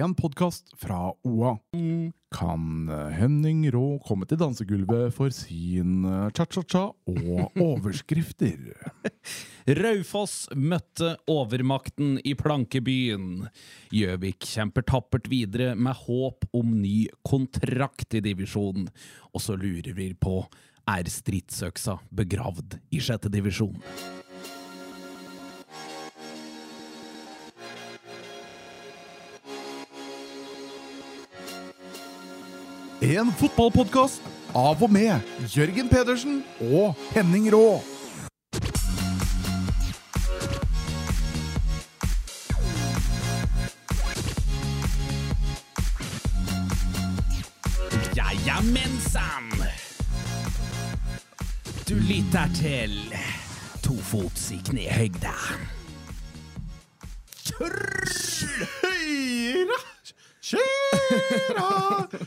en podkast fra OA. Kan Henning Rå komme til dansegulvet for sin eh, cha-cha-cha og overskrifter? Raufoss møtte overmakten i plankebyen. Gjøvik kjemper tappert videre med håp om ny kontrakt i divisjonen. Og så lurer vi på er stridsøksa begravd i sjette divisjon. En fotballpodkast av og med Jørgen Pedersen og Henning Rå. mensan! Du lytter til Tofots i knehøgda. Høyra,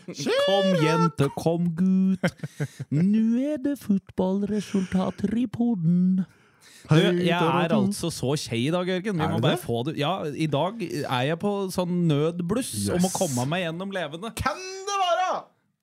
skjera, Kom, jente, kom, gutt. Nå er det fotballresultater i poden. Du, jeg er altså så kjei i dag, Jørgen. Vi må bare få det Ja, I dag er jeg på sånn nødbluss om å komme meg gjennom levende. Kan det være?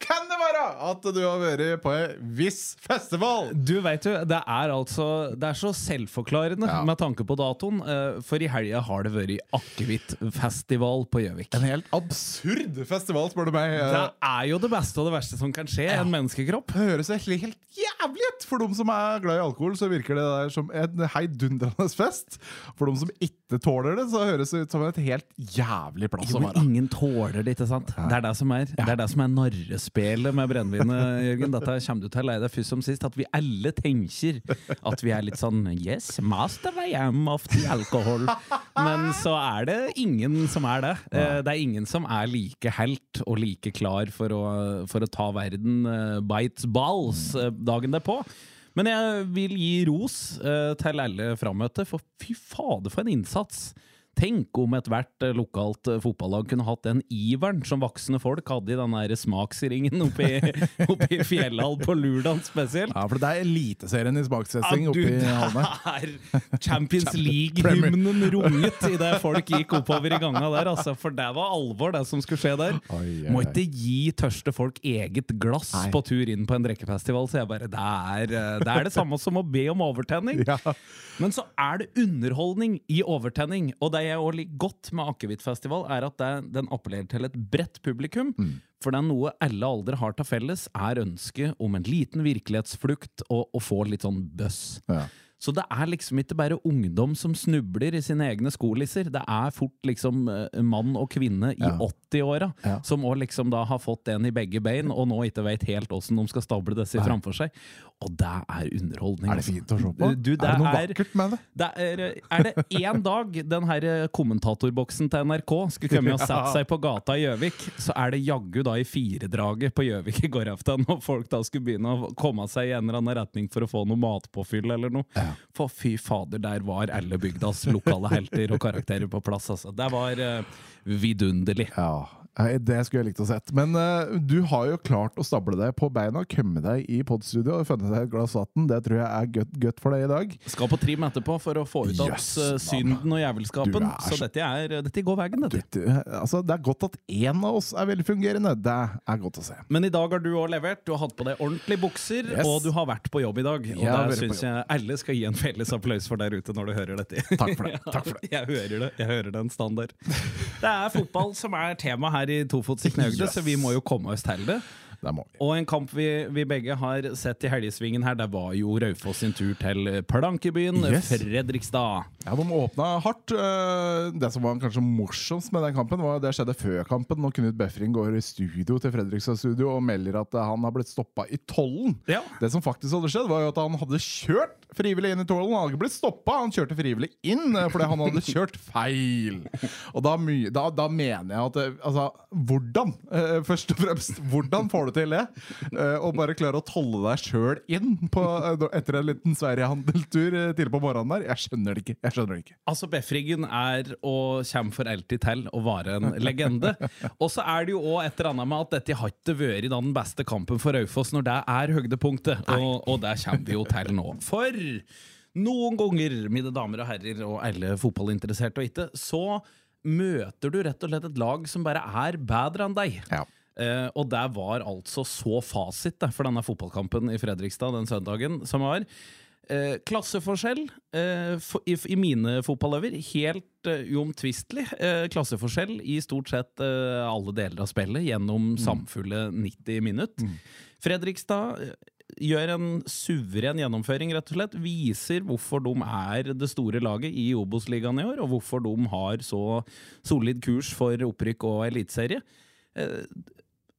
Kan det være at du har vært på en viss festival? Du vet jo, Det er altså Det er så selvforklarende Ja. med tanke på datoen. eh, For i helga har det vært akevittfestival på Gjøvik. En helt absurd festival, spør du meg. Det er jo det beste og det verste som kan skje i en menneskekropp. Det høres egentlig helt jævlig ut! For de som er glad i alkohol, så virker det der som en heidundrende fest. For de som ikke tåler det, så høres det ut som et helt jævlig plass å være. ingen tåler det, ikke sant? Det er det som er Det er det som er narrespelet med brennevinet, Jørgen. Dette kommer du til å leie deg først som sist. At vi alle tenker at vi er litt sånn Yes, master I am of the alcohol. Men så er det ingen som er det. Eh, Det er ingen som er like helt og like klar for å, for å ta verden eh, bites balls eh, dagen derpå. Men jeg vil gi ros til alle frammøtte, for fy fader for en innsats! Tenk om ethvert eh, lokalt eh, fotballag kunne hatt den iveren som voksne folk hadde i den der smaksringen oppe i, i Fjellhall på Lurdal spesielt. Ja, for det er eliteserien i smakstesting Ja, oppi er Champions League-hymnen runget idet folk gikk oppover i ganga der, altså. For det var alvor, det som skulle skje der. Oi, oi, Må ikke gi tørste folk eget glass Nei. på tur inn på en drikkefestival, så jeg bare det er, eh, det er det samme som å be om overtenning. Ja. Men så er det underholdning i overtenning. Og det jeg òg liker godt med Akevittfestival, er at det, den appellerer til et bredt publikum. For det er noe alle aldre har til felles, er ønsket om en liten virkelighetsflukt og å få litt sånn buzz. Ja. Så det er liksom ikke bare ungdom som snubler i sine egne skolisser. Det er fort liksom eh, mann og kvinne i Ja. 80-åra Ja. som også liksom da har fått en i begge bein, og nå ikke vet helt åssen de skal stable disse Nei. framfor seg. Og det er underholdning. Er det altså. fint å se på? Du, det er det noe er- vakkert med det? Det er, er det én dag den her kommentatorboksen til NRK skulle komme og sette seg på gata i Gjøvik, så er det jaggu da i firedraget på Gjøvik i går aften, når folk da skulle begynne å komme seg i en eller annen retning for å få noe matpåfyll eller noe. For fy fader, der var alle bygdas lokale helter og karakterer på plass, altså. Det var uh, vidunderlig. Ja, Nei, det skulle jeg likt å sett. Men uh, du har jo klart å stable deg på beina, kommet deg i podstudio og funnet deg et glass vann. Det tror jeg er godt, godt for deg i dag. Skal på trim etterpå for å få ut av Jøss, eh, synden og jævelskapen. Så så- dette, er, dette går veien, dette. Du, altså, det er godt at én av oss er velfungerende. Det er godt å se. Men i dag har du òg levert. Du har hatt på deg ordentlige bukser, Yes. og du har vært på jobb i dag. Og Jeg der syns jeg alle skal gi en felles applaus for der ute når du hører dette. Takk for det. Takk for det. Jeg hører det. Jeg hører den standard. Det er fotball som er tema her i Tofots i Yes. så vi må jo komme oss til det. Det må vi. Og en kamp vi, vi begge har sett i helgesvingen her, det var jo Raufoss sin tur til plankebyen Yes. Fredrikstad. Ja, De åpna hardt. Eh, Det som var kanskje morsomst med den kampen, var det skjedde før kampen. Når Knut Befring går i studio til Fredrikstad studio og melder at eh, han har blitt stoppa i tollen. Ja. Det som faktisk hadde skjedd, var jo at han hadde kjørt frivillig inn i tollen. Han hadde ikke blitt stoppa, han kjørte frivillig inn eh, fordi han hadde kjørt feil. Og da, da, da mener jeg at Altså, hvordan? Først og fremst, hvordan får du til det? Og bare klare å tolle deg sjøl inn på, eh, etter en liten Sverige-handeltur tidlig på morgenen der? Jeg skjønner det ikke. Jeg skjønner det ikke. Altså, Befringen er og kommer for alltid til å være en legende. Og så er det jo òg et eller annet med at dette har ikke vært den beste kampen for Raufoss når det er høydepunktet, og, og det kommer vi jo til nå. For noen ganger, mine damer og herrer og alle fotballinteresserte og ikke, så møter du rett og slett et lag som bare er bedre enn deg. Ja. Eh, og der var altså så fasit da, for denne fotballkampen i Fredrikstad den søndagen som var. Eh, klasseforskjell eh, for, i, i mine fotballøver, helt uomtvistelig. Eh, klasseforskjell i stort sett alle deler av spillet gjennom samfulle 90 minutter. Fredrikstad eh, gjør en suveren gjennomføring, rett og slett. Viser hvorfor de er det store laget i Obos-ligaen i år, og hvorfor de har så solid kurs for opprykk og eliteserie.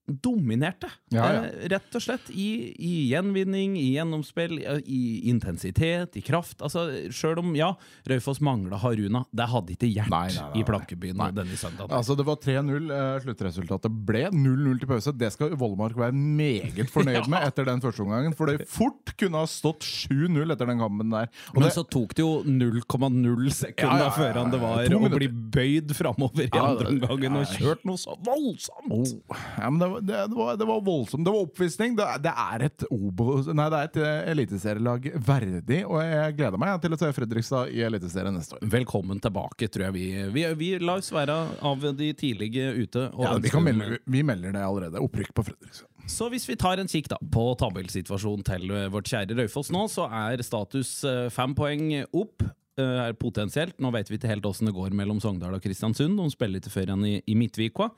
Dominerte, Ja, ja. Eh, rett og slett. I, I gjenvinning, i gjennomspill, i, intensitet, i kraft. Altså, Sjøl om ja, Raufoss mangla Haruna, det hadde ikke hjert Nei, nei, nei, i Plankebyen denne søndagen. Altså Det var 3-0. eh, Sluttresultatet ble 0-0 til pause. Det skal Vollmark være meget fornøyd med etter den første omgangen. For det fort kunne ha stått 7-0 etter den kampen der. Og Men det, så tok det jo 0,0 sekunder Ja, ja, ja, før han det var å bli bøyd framover i andre omgangen og ja. kjørt noe så voldsomt! Oh, ja, men det, var, det, det, var, det var voldsomt. Det var oppvisning. Det, det er et Obos Nei, det er et eh, eliteserielag verdig, og jeg gleder meg til å se Fredrikstad i Eliteserien neste år. Velkommen tilbake, tror jeg vi Vi, vi lar oss være av de tidlige ute. Ja, vi, kan melde, vi melder det allerede. Opprykk på Fredrikstad. Så hvis vi tar en kikk da på tabellsituasjonen til vårt kjære Raufoss nå, så er status eh, fem poeng opp. Eh, Er potensielt. Nå vet vi ikke helt åssen det går mellom Sogndal og Kristiansund. De spiller ikke før igjen i, i Midtvika.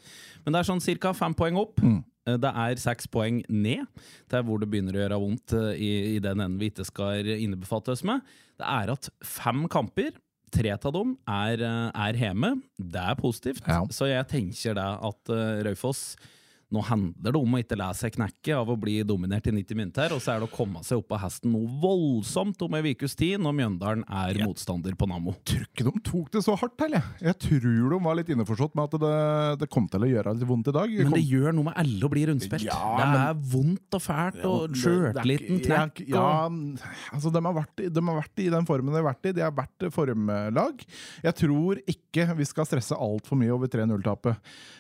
Men det er sånn ca. fem poeng opp. Mm. Eh, Det er seks poeng ned. Det er hvor det begynner å gjøre vondt eh, i, i den enden vi ikke skal innebefatte oss med. Det er at fem kamper Tre av dem er, er hjemme. Det er positivt. Ja. Så jeg tenker det at Raufoss nå handler det om å ikke la seg knekke av å bli dominert i 90 minutter, og så er det å komme seg opp av hesten noe voldsomt om ei ukes tid, når Mjøndalen er motstander på Nammo. tror ikke de tok det så hardt, heller. Jeg tror de var litt innforstått med at det, det kom til å gjøre litt vondt i dag. Men det gjør noe med alle å bli rundspilt. Ja, det men- er vondt og fælt, og sjøltilliten knekk. Ja, altså de har, vært, de har vært i den formen de har vært i. De har vært formlag. Jeg tror ikke vi skal stresse altfor mye over 3-0-tapet.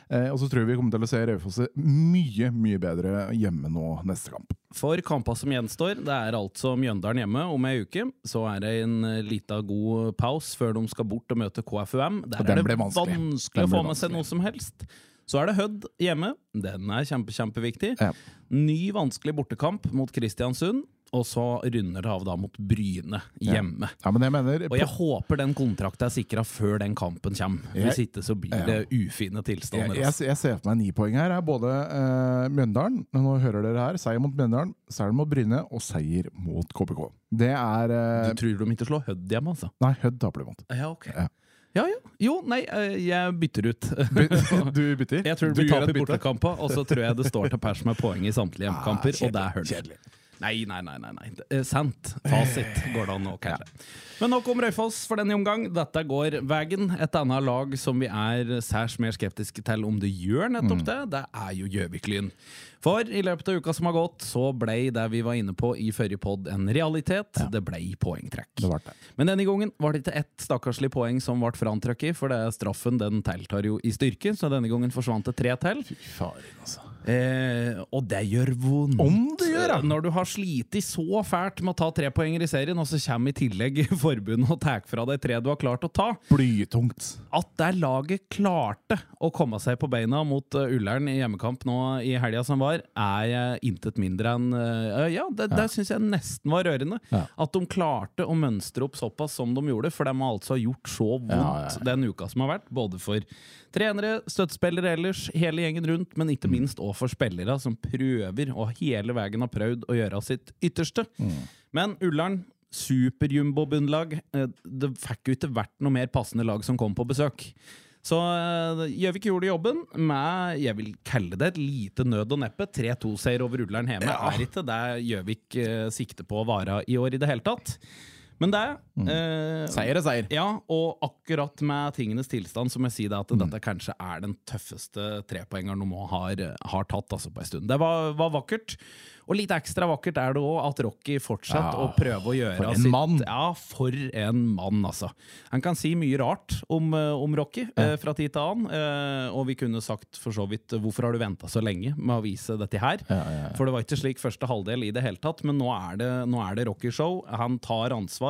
Eh, og så tror jeg vi kommer til å se Raufoss mye, mye bedre hjemme nå neste kamp. For kampa som gjenstår, det er altså Mjøndalen hjemme om ei uke. Så er det en eh, lita god pause før de skal bort og møte KFUM. Der er det vanskelig. vanskelig å få med seg noe som helst. Så er det Hødd hjemme. Den er kjempe, kjempeviktig. Ja. Ny vanskelig bortekamp mot Kristiansund. Og så runder det av da mot Bryne hjemme. Ja, men jeg mener Og jeg håper den kontrakten er sikra før den kampen kommer. Hvis Jeg- ikke så blir det ufine tilstander. jeg, altså. jeg, jeg ser for meg ni poeng her. Er både uh, Mjøndalen Nå hører dere her. Seier mot Mjøndalen, seier mot Bryne og seier mot KBK. Det er uh, Du tror de ikke slår Hødd hjemme, altså? Nei, Hødd taper de mot. Ja, okay. Ja. Ja, ja. Jo, nei, eh, jeg bytter ut. Du bytter? Jeg tror det Du blir tap i bytte? bortekamper, og så tror jeg det står til pers med poeng i samtlige hjemmekamper, Ah, og det er hull. Nei, nei, nei. nei, nei. Er Sant. Fasit går det an å kalle. Men nok om Røyfoss for denne omgang. Dette går veien. Et annet lag som vi er særs mer skeptiske til om det gjør nettopp det, det er jo Gjøvik-Lyn. For i løpet av uka som har gått, så ble det vi var inne på i forrige pod en realitet. Det ble poengtrekk. Det det. Men denne gangen var det ikke ett stakkarslig poeng som ble frantrukket, for det er straffen den tiltar jo i styrke, så denne gangen forsvant det tre til. Fy faren, altså. Eh, og det gjør vondt. Om det gjør, ja. Når du har slitt så fælt med å ta tre poenger i serien, og så kommer i tillegg forbundet og tar fra deg tre du har klart å ta. Blytungt. At det laget klarte å komme seg på beina mot uh, Ullern i hjemmekamp nå i helga som var, er jeg intet mindre enn Ja, det, det syns jeg nesten var rørende. Ja. At de klarte å mønstre opp såpass som de gjorde, for de har altså gjort så vondt Ja, ja, ja. den uka som har vært. Både for trenere, støttespillere ellers, hele gjengen rundt, men ikke minst òg for spillere som prøver, og hele veien har prøvd, å gjøre sitt ytterste. Men Ullern, superjumbo-bunnlag, eh, det fikk jo ikke vært noe mer passende lag som kom på besøk. Så eh, Gjøvik gjorde jobben med jeg vil kalle det et lite nød og neppe. 3-2-seier over Ullern hjemme er ikke det Gjøvik eh, sikter på å være i år i det hele tatt. Men det eh, Seier er seier. ja, og akkurat med tingenes tilstand, som jeg sier det, at dette kanskje er den tøffeste trepoengeren Nomo har, har tatt altså, på en stund. Det var, var vakkert. Og litt ekstra vakkert er det òg at Rocky fortsetter Ja, å prøve å gjøre for en sitt mann. Ja, for en mann, altså. Han kan si mye rart om, eh, om Rocky eh, fra tid til annen. Eh, og vi kunne sagt for så vidt hvorfor har du venta så lenge med å vise dette her? Ja, ja, ja. For det var ikke slik første halvdel i det hele tatt, men nå er det, nå er det Rocky-show. Han tar ansvar.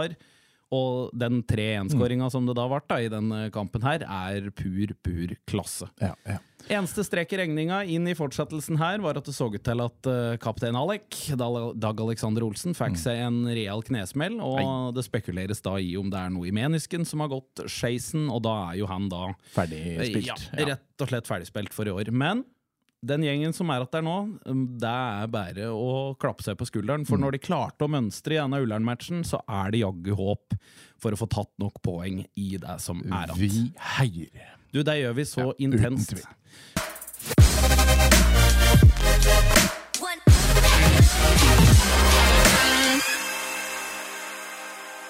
Og den 3-1-skåringa som det da ble da, i denne kampen her, er pur, pur klasse. Ja, ja. Eneste strek i regninga inn i fortsettelsen her var at det så ut til at uh, kaptein Alec, Dag Alexander Olsen, fikk seg en real knesmell, og det spekuleres da i om det er noe i menisken som har gått skeisen, og da er jo han da Ferdig spilt. ja, rett og slett ferdigspilt for i år. Men den gjengen som er igjen der nå, um, det er bare å klappe seg på skulderen. For når de klarte å mønstre i denne Ullern-matchen, så er det jaggu håp for å få tatt nok poeng i det som er igjen. Vi heier. Du, det gjør vi så Ja, uten intenst. tvil.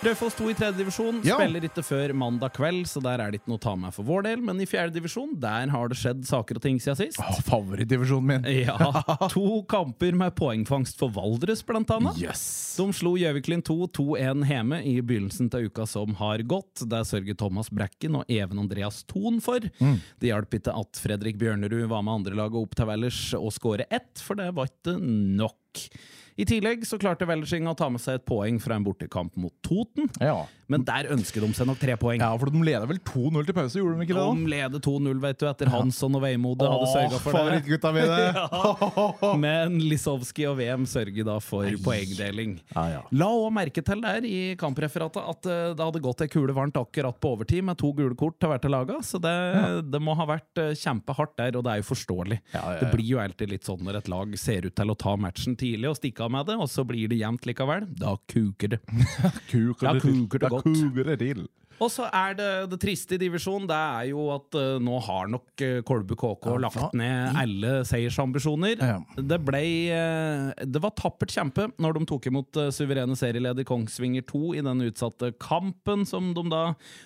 Raufoss 2 i tredje divisjon Ja. spiller ikke før mandag kveld, så der er det ikke noe å ta med for vår del. Men i fjerde divisjon der har det skjedd saker og ting siden sist. Åh, favorittdivisjonen min. Ja, To kamper med poengfangst for Valdres, blant annet. Yes. De slo Gjøviklin 2 2-1 hjemme i begynnelsen av uka som har gått. Der sørger Thomas Brekken og Even Andreas Thon for. Det hjalp ikke at Fredrik Bjørnerud var med andrelaget opp til Vellers og skåre ett, for det var ikke nok. I tillegg så klarte Veldersing å ta med seg et poeng fra en bortekamp mot Toten. Ja. Men der ønsker de seg nok tre poeng. ja, for de leder vel 2-0 til pause, gjorde de ikke det? da? De leder 2-0 vet du, etter Hansson og Veimode hadde sørga for det. favorittgutta mine! Men Lisowski og VM sørger da for poengdeling. Ja, ja. La òg merke til der i kampreferatet at eh, det hadde gått ei kule varmt akkurat på overtid med to gule kort til hvert av laga, så det, det må ha vært eh, kjempehardt der, og det er jo forståelig. Ja, ja, ja. Det blir jo alltid litt sånn når et lag ser ut til å ta matchen tidlig og stikke av med det, og så blir det jevnt likevel. Da kuker det. Kuker det til. kuker det Da kuker det til. Og så er det det triste i divisjonen, det er jo at uh, nå har nok uh, Kolbu KK Ja, lagt ned alle seiersambisjoner. Ja. Det ble uh, Det var tappert kjempe når de tok imot eh, suverene serieleder Kongsvinger 2 i den utsatte kampen som de da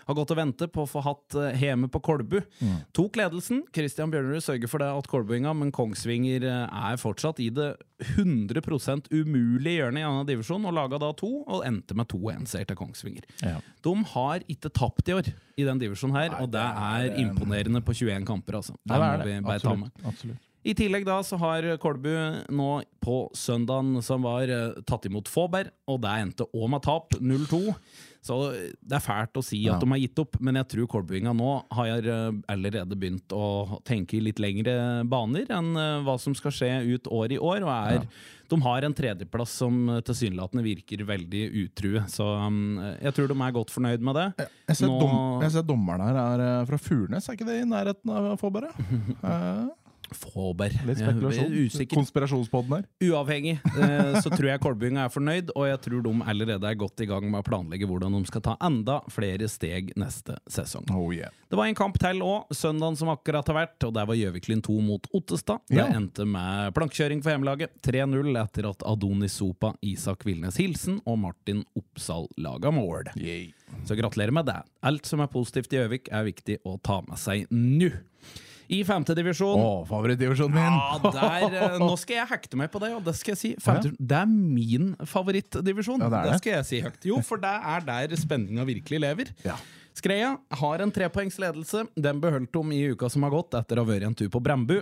har gått og ventet på å få hatt hjemme på Kolbu. Mm. Tok ledelsen. Christian Bjørnerud sørger for det at Kolbuinga, men Kongsvinger eh, er fortsatt i det 100% umulige hjørnet i annen divisjon, og laga da to, og endte med 2-1-seier til Kongsvinger. Ja. De har ikke tapt i år i den divisjonen her, Nei, og det det er er, um, imponerende på 21 kamper, altså. Det det må vi bare ta med. Absolutt. I tillegg da så har Kolbu nå på søndagen som var eh, tatt imot Faaberg, og det endte òg med tap, 0-2. Så det er fælt å si at Ja. de har gitt opp, men jeg tror Kolbuinga nå har eh, allerede begynt å tenke i litt lengre baner enn eh, hva som skal skje ut år i år, og er De har en tredjeplass som eh, tilsynelatende virker veldig utrue, så um, jeg tror de er godt fornøyd med det. Jeg ser, Nå- dom, jeg ser dommeren her er eh, fra Furnes, er ikke det i nærheten av Fåberg? Eh, Litt spekulasjon. Usikker. Konspirasjonspodden her. Uavhengig eh, så tror jeg Kolbynga er fornøyd, og jeg tror de allerede er godt i gang med å planlegge hvordan de skal ta enda flere steg neste sesong. Oh yeah. Det var en kamp til òg, søndagen som akkurat har vært, og der var Gjøviklin 2 mot Ottestad. Det Ja. endte med plankekjøring for hjemmelaget. 3-0 etter at Adonis Sopa, Isak Vilnes Hilsen og Martin Oppsal laga mål. Yay. Så gratulerer med det. Alt som er positivt i Gjøvik, er viktig å ta med seg nå. I femte divisjon Å, favorittdivisjonen min! ja, der, eh, nå skal jeg hekte meg på det, og det skal jeg si. Femte- Det er min favorittdivisjon. Ja, det det det. skal jeg si høyt. Jo, for det er der spenninga virkelig lever. Ja. Skreia har en trepoengsledelse. Den beholdt de i uka som har gått, etter å ha vært en tur på Brembu.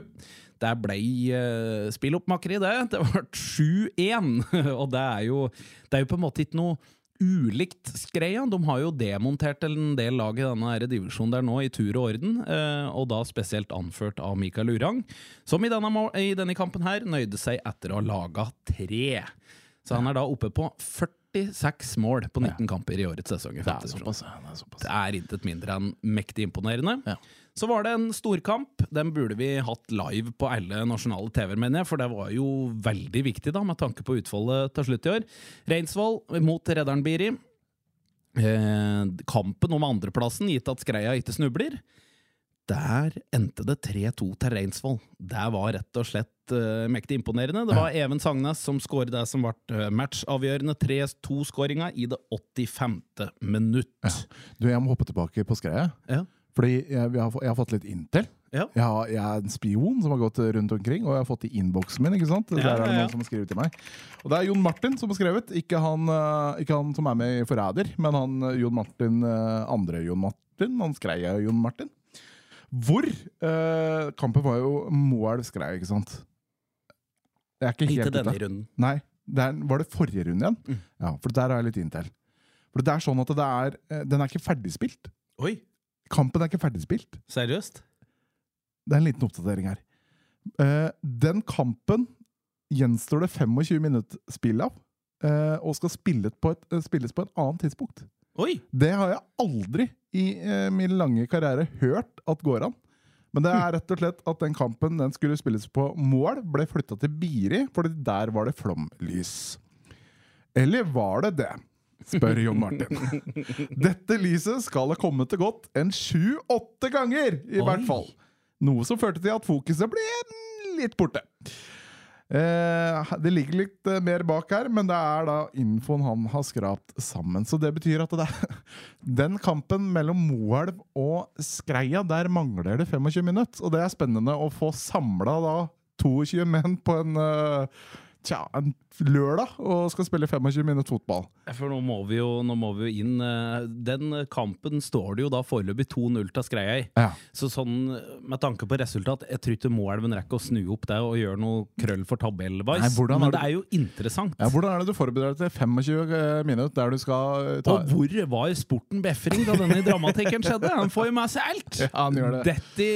Der ble uh, spilloppmakeri, det. Det ble 7-1, og det er, jo, det er jo på en måte ikke noe ulikt Skreia. De har jo demontert en del lag i denne divisjonen der nå, i tur og orden, eh, og da spesielt anført av Mikael Urang, som i denne, i denne kampen her nøyde seg etter å ha laga tre. Så han er da oppe på 46 mål på 19 kamper i årets sesong. Det er såpass. Det er såpass. Det er intet mindre enn mektig imponerende. Ja. Så var det en storkamp. Den burde vi hatt live på alle nasjonale TV-er, mener jeg, for det var jo veldig viktig da, med tanke på utfoldet til slutt i år. Reinsvoll mot Redderen Biri. Eh, kampen om andreplassen, gitt at Skreia ikke snubler. Der endte det 3-2 til Reinsvoll. Det var rett og slett eh, mektig imponerende. Det var Even Sagnes som skåret det som ble eh, matchavgjørende 3-2-skåringa i det 85. minutt. Du, jeg må hoppe tilbake på skreia. Ja. Fordi jeg, jeg, har, jeg har fått litt intel. Ja. Jeg, har, jeg er en spion som har gått rundt omkring, og jeg har fått i innboksen min. ikke sant? Der er det noen som har skrevet til meg. Og det er Jon Martin som har skrevet. Ikke han, eh, ikke han som er med i Forræder, men han eh, Jon Martin, eh, andre Jon Martin. Han skreia Jon Martin. Hvor eh, kampen var jo mål skrei, ikke sant? Jeg er ikke Ikke helt denne ute. runden. Nei, det er, var det forrige runde igjen? Mm. Ja, for der har jeg litt intel. For det er sånn at det er, den er ikke ferdigspilt. Oi, Kampen er ikke ferdigspilt. seriøst? Det er en liten oppdatering her. Uh, den kampen gjenstår det 25 minutter spill av, uh, og skal spilles på, et, eh, spilles på et annet tidspunkt. Oi! Det har jeg aldri i min lange karriere hørt at går an. Men det er rett og slett at den kampen den skulle spilles på mål, ble flytta til Biri, fordi der var det flomlys. Eller var det det? Spør Jon Martin. Dette lyset skal ha kommet til godt en sju-åtte ganger, i Oi. hvert fall. Noe som førte til at fokuset ble litt borte. Eh, det ligger litt eh, mer bak her, men det er da infoen han har skrapt sammen. Så det betyr at det er, den kampen mellom Moelv og Skreia, der mangler det 25 minutter. Og det er spennende å få samla 22 menn på en, eh, tja, en lørdag og skal spille 25 minutter fotball. For nå må vi jo, må vi jo inn eh, Den kampen står det jo da foreløpig 2-0 til Skreia i. Ja. Så sånn, med tanke på resultat, jeg tror ikke Moelven rekker å snu opp det og gjøre noe krøll for hvordan Men det er jo interessant. Ja, hvordan er det du forbereder deg til 25 minutter der du skal eh, ta Og hvor var sporten Befring da denne dramatikken skjedde? Han får jo med seg alt! Ja, han gjør det. Dette,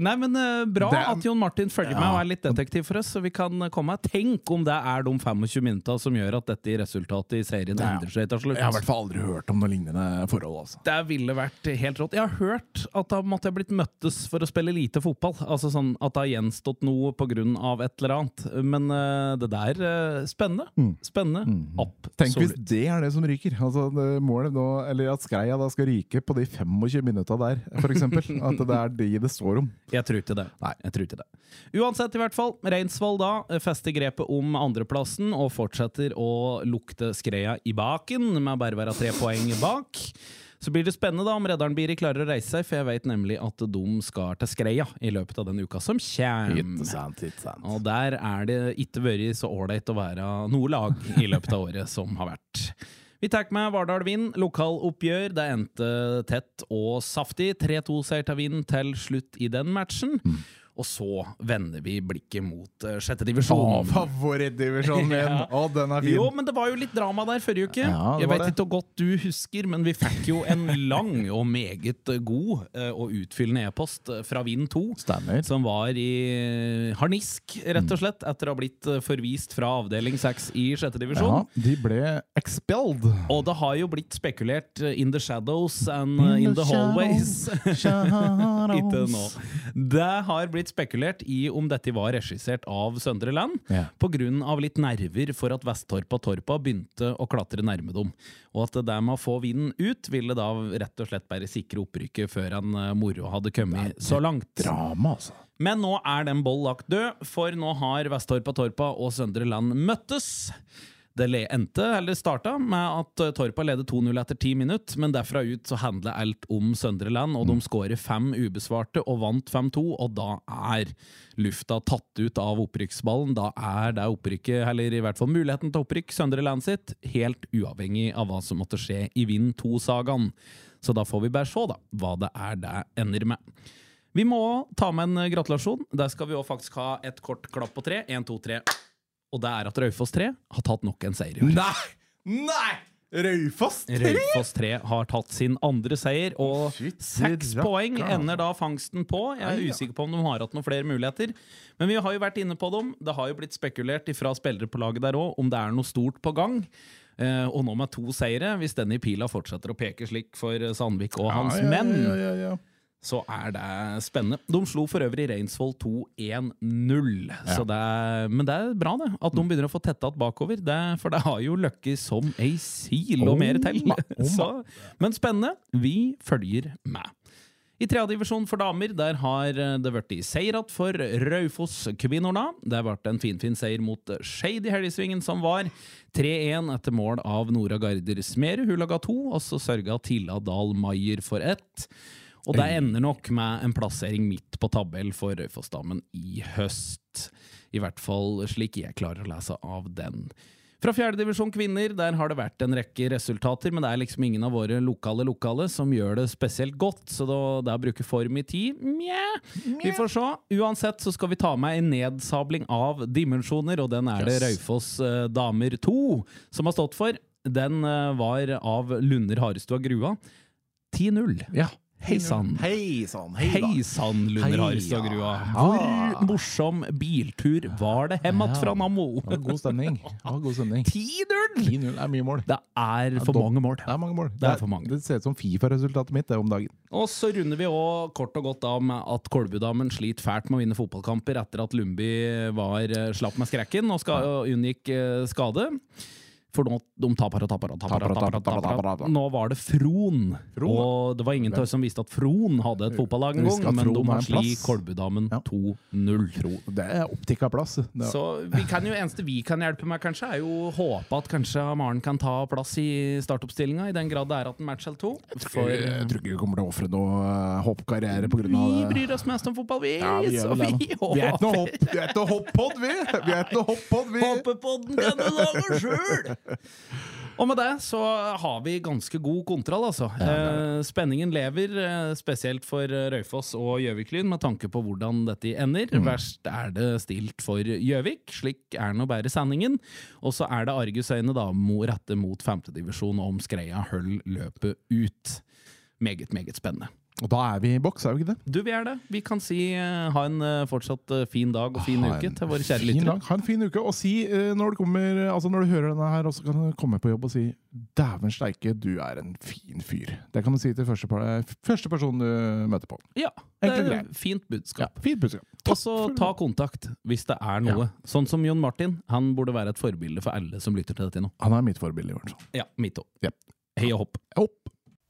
nei, men eh, Bra er- at Jon Martin følger Ja. med og er litt detektiv for oss, så vi kan komme. Tenk om det er de 25 minuttene som gjør at dette resultatet i serien Nei, endrer seg til slutt. Jeg har i hvert fall aldri hørt om noe lignende forhold. altså. Det ville vært helt rått. Jeg har hørt at da måtte jeg blitt møttes for å spille lite fotball. Altså sånn at det har gjenstått noe pga. et eller annet. Men uh, det der uh, Spennende. Spennende. Mm. Tenk hvis det er det som ryker. Altså, målet nå, eller At Skreia da skal ryke på de 25 minutta der, f.eks. At det er de det står om. Jeg tror ikke det. Nei. Jeg tror ikke det. Uansett, i hvert fall. Reinsvoll da fester grepet om andreplassen og fortsetter å lukte skreia i baken med bare å være tre poeng bak. Så blir det spennende da om Redderen Biri klarer å reise seg, for jeg vet nemlig at de skal til Skreia i løpet av den uka som kommer. Og der er det ikke vært så ålreit å være noe lag i løpet av året som har vært. Vi tar med Vardal Vind, lokaloppgjør. Det endte tett og saftig. 3-2-seier til Vind til slutt i den matchen. Og så vender vi blikket mot uh, sjette divisjon. favorittdivisjonen min! Ja. Å, den er fin! Jo, men det var jo litt drama der forrige uke. Ja, jeg vet det. ikke hvor godt du husker, men vi fikk jo en lang og meget god uh, og utfyllende e-post fra Vind 2. Stemmer. Som var i harnisk, rett og slett, etter å ha blitt eh, forvist fra avdeling 6 i sjette divisjon. Ja, de ble expelled. Og det har jo blitt spekulert eh, in the shadows and in, in the hallways. Ikke nå. Det har blitt spekulert i om dette var regissert av Søndre Land, Ja. av litt nerver for at Vesttorpa Torpa begynte å klatre nærme dem. Og at det der med å få vinden ut, ville da rett og slett bare sikre opprykket før en eh, moro hadde kommet så langt. Drama, altså. Men nå er den boll lagt død, for nå har Vesttorpa Torpa og Søndre Land møttes. Det endte, eller starta, med at eh, Torpa leder 2-0 etter ti minutter, men derfra ut så handler alt om Søndre Land, og de skårer fem ubesvarte og vant 5-2, og da er lufta tatt ut av opprykksballen. Da er det opprykket, eller i hvert fall muligheten til opprykk, Søndre Land sitt, helt uavhengig av hva som måtte skje i Vind 2-sagaen. Så da får vi bare se, da, hva det er det ender med. Vi må ta med en gratulasjon. Der skal vi òg faktisk ha et kort klapp på tre. Én, to, tre. Og det er at Raufoss 3 har tatt nok en seier i år. Nei! Nei! Raufoss 3! Raufoss 3 har tatt sin andre seier, og seks poeng ender da fangsten på. Jeg er Ai, ja. usikker på om de har hatt noen flere muligheter. Men vi har jo vært inne på dem. Det har jo blitt spekulert fra spillere på laget der òg om det er noe stort på gang. Eh, og nå med to seire, hvis denne pila fortsetter å peke slik for Sandvik og hans Ja, ja, menn, ja. Så er det spennende. De slo for øvrig Reinsvoll 2-1-0. Ja. Men det er bra, det. At de begynner å få tetta att bakover. Det, for det har jo løkket som ei sil og mer til. Så, men spennende. Vi følger med. I tredjedivisjon for damer der har det blitt seier igjen for Raufoss-kvinnorna. Det ble en finfin seier mot Skeid i helgesvingen, som var 3-1 etter mål av Nora Garder Smerud. Hun laga to, og så sørga Tilla Dahl Maier for ett. Og det ender nok med en plassering midt på tabell for Raufoss-damen i høst. I hvert fall slik jeg klarer å lese av den. Fra fjerdedivisjon kvinner der har det vært en rekke resultater, men det er liksom ingen av våre lokale lokale som gjør det spesielt godt, så da, det å bruke form i tid Mjau. Vi får se. Uansett så skal vi ta med en nedsabling av dimensjoner, og den er det. Raufoss eh, Damer 2 som har stått for. den eh, var av Lunder Harestua Grua. 10-0. Ja. Hei sann. Hei sann. Hei sann, Lunder Hei, Grua. Hvor morsom biltur var det hjem att fra Nammo? Var god stemning. God stemning. 10-0! 10-0 er mye mål. Det er for mange mål. Det er mange mål. Det er for mange. Det ser ut som Fifa-resultatet mitt det om dagen. Og så runder vi òg kort og godt av med at Kolbudamen sliter fælt med å vinne fotballkamper etter at Lundby var eh, slapp med skrekken og, unngikk eh, skade. For nå, de taper og taper og taper. og taper, og taper, Taper, taper, taper. Nå var det Fron. Og det var ingen av oss som visste at Fron hadde et fotballag en gang, men de har plass. Kolbudamen 2-0. Det er opptikka plass. Så vi kan jo, eneste vi kan hjelpe med, kanskje, er jo håpe at kanskje Maren kan ta plass i startoppstillinga, i den grad det er at en match eller to. Jeg tror ikke vi kommer til å ofre noe hoppkarriere pga. vi bryr oss mest om fotball, vi! Vi så vi er ikke noe hopp-pod, vi! Vi er ikke noe hopp-pod, vi! Håper på den denne dagen sjøl! Og med det så har vi ganske god kontroll, altså. Eh, spenningen lever, eh, spesielt for Røyfoss Raufoss og Gjøvik-Lyn, med tanke på hvordan dette ender. Mm. Verst er det stilt for Gjøvik, slik er nå bare sendingen. Og så er det argusøyne da, rette mot femtedivisjon om Skreia høll løpet ut. Meget, meget spennende. Og da er vi i boks, er vi ikke det? Du, vi er det. Vi kan si uh, ha en uh, fortsatt uh, fin dag og fin Ha uke til våre kjære lyttere. Ha en fin uke. Og si når du kommer Altså når du hører denne her, også kan du komme på jobb og si 'dæven steike, du er en fin fyr'. Det kan du si til første, første person du møter på. Ja, det er fint budskap. Fint budskap. Og så ta kontakt hvis det er noe. Sånn som Jon Martin. Han burde være et forbilde for alle som lytter til dette nå. Han er mitt forbilde, i hvert fall. Ja, mitt òg. Yep. Hei og hopp. Opp.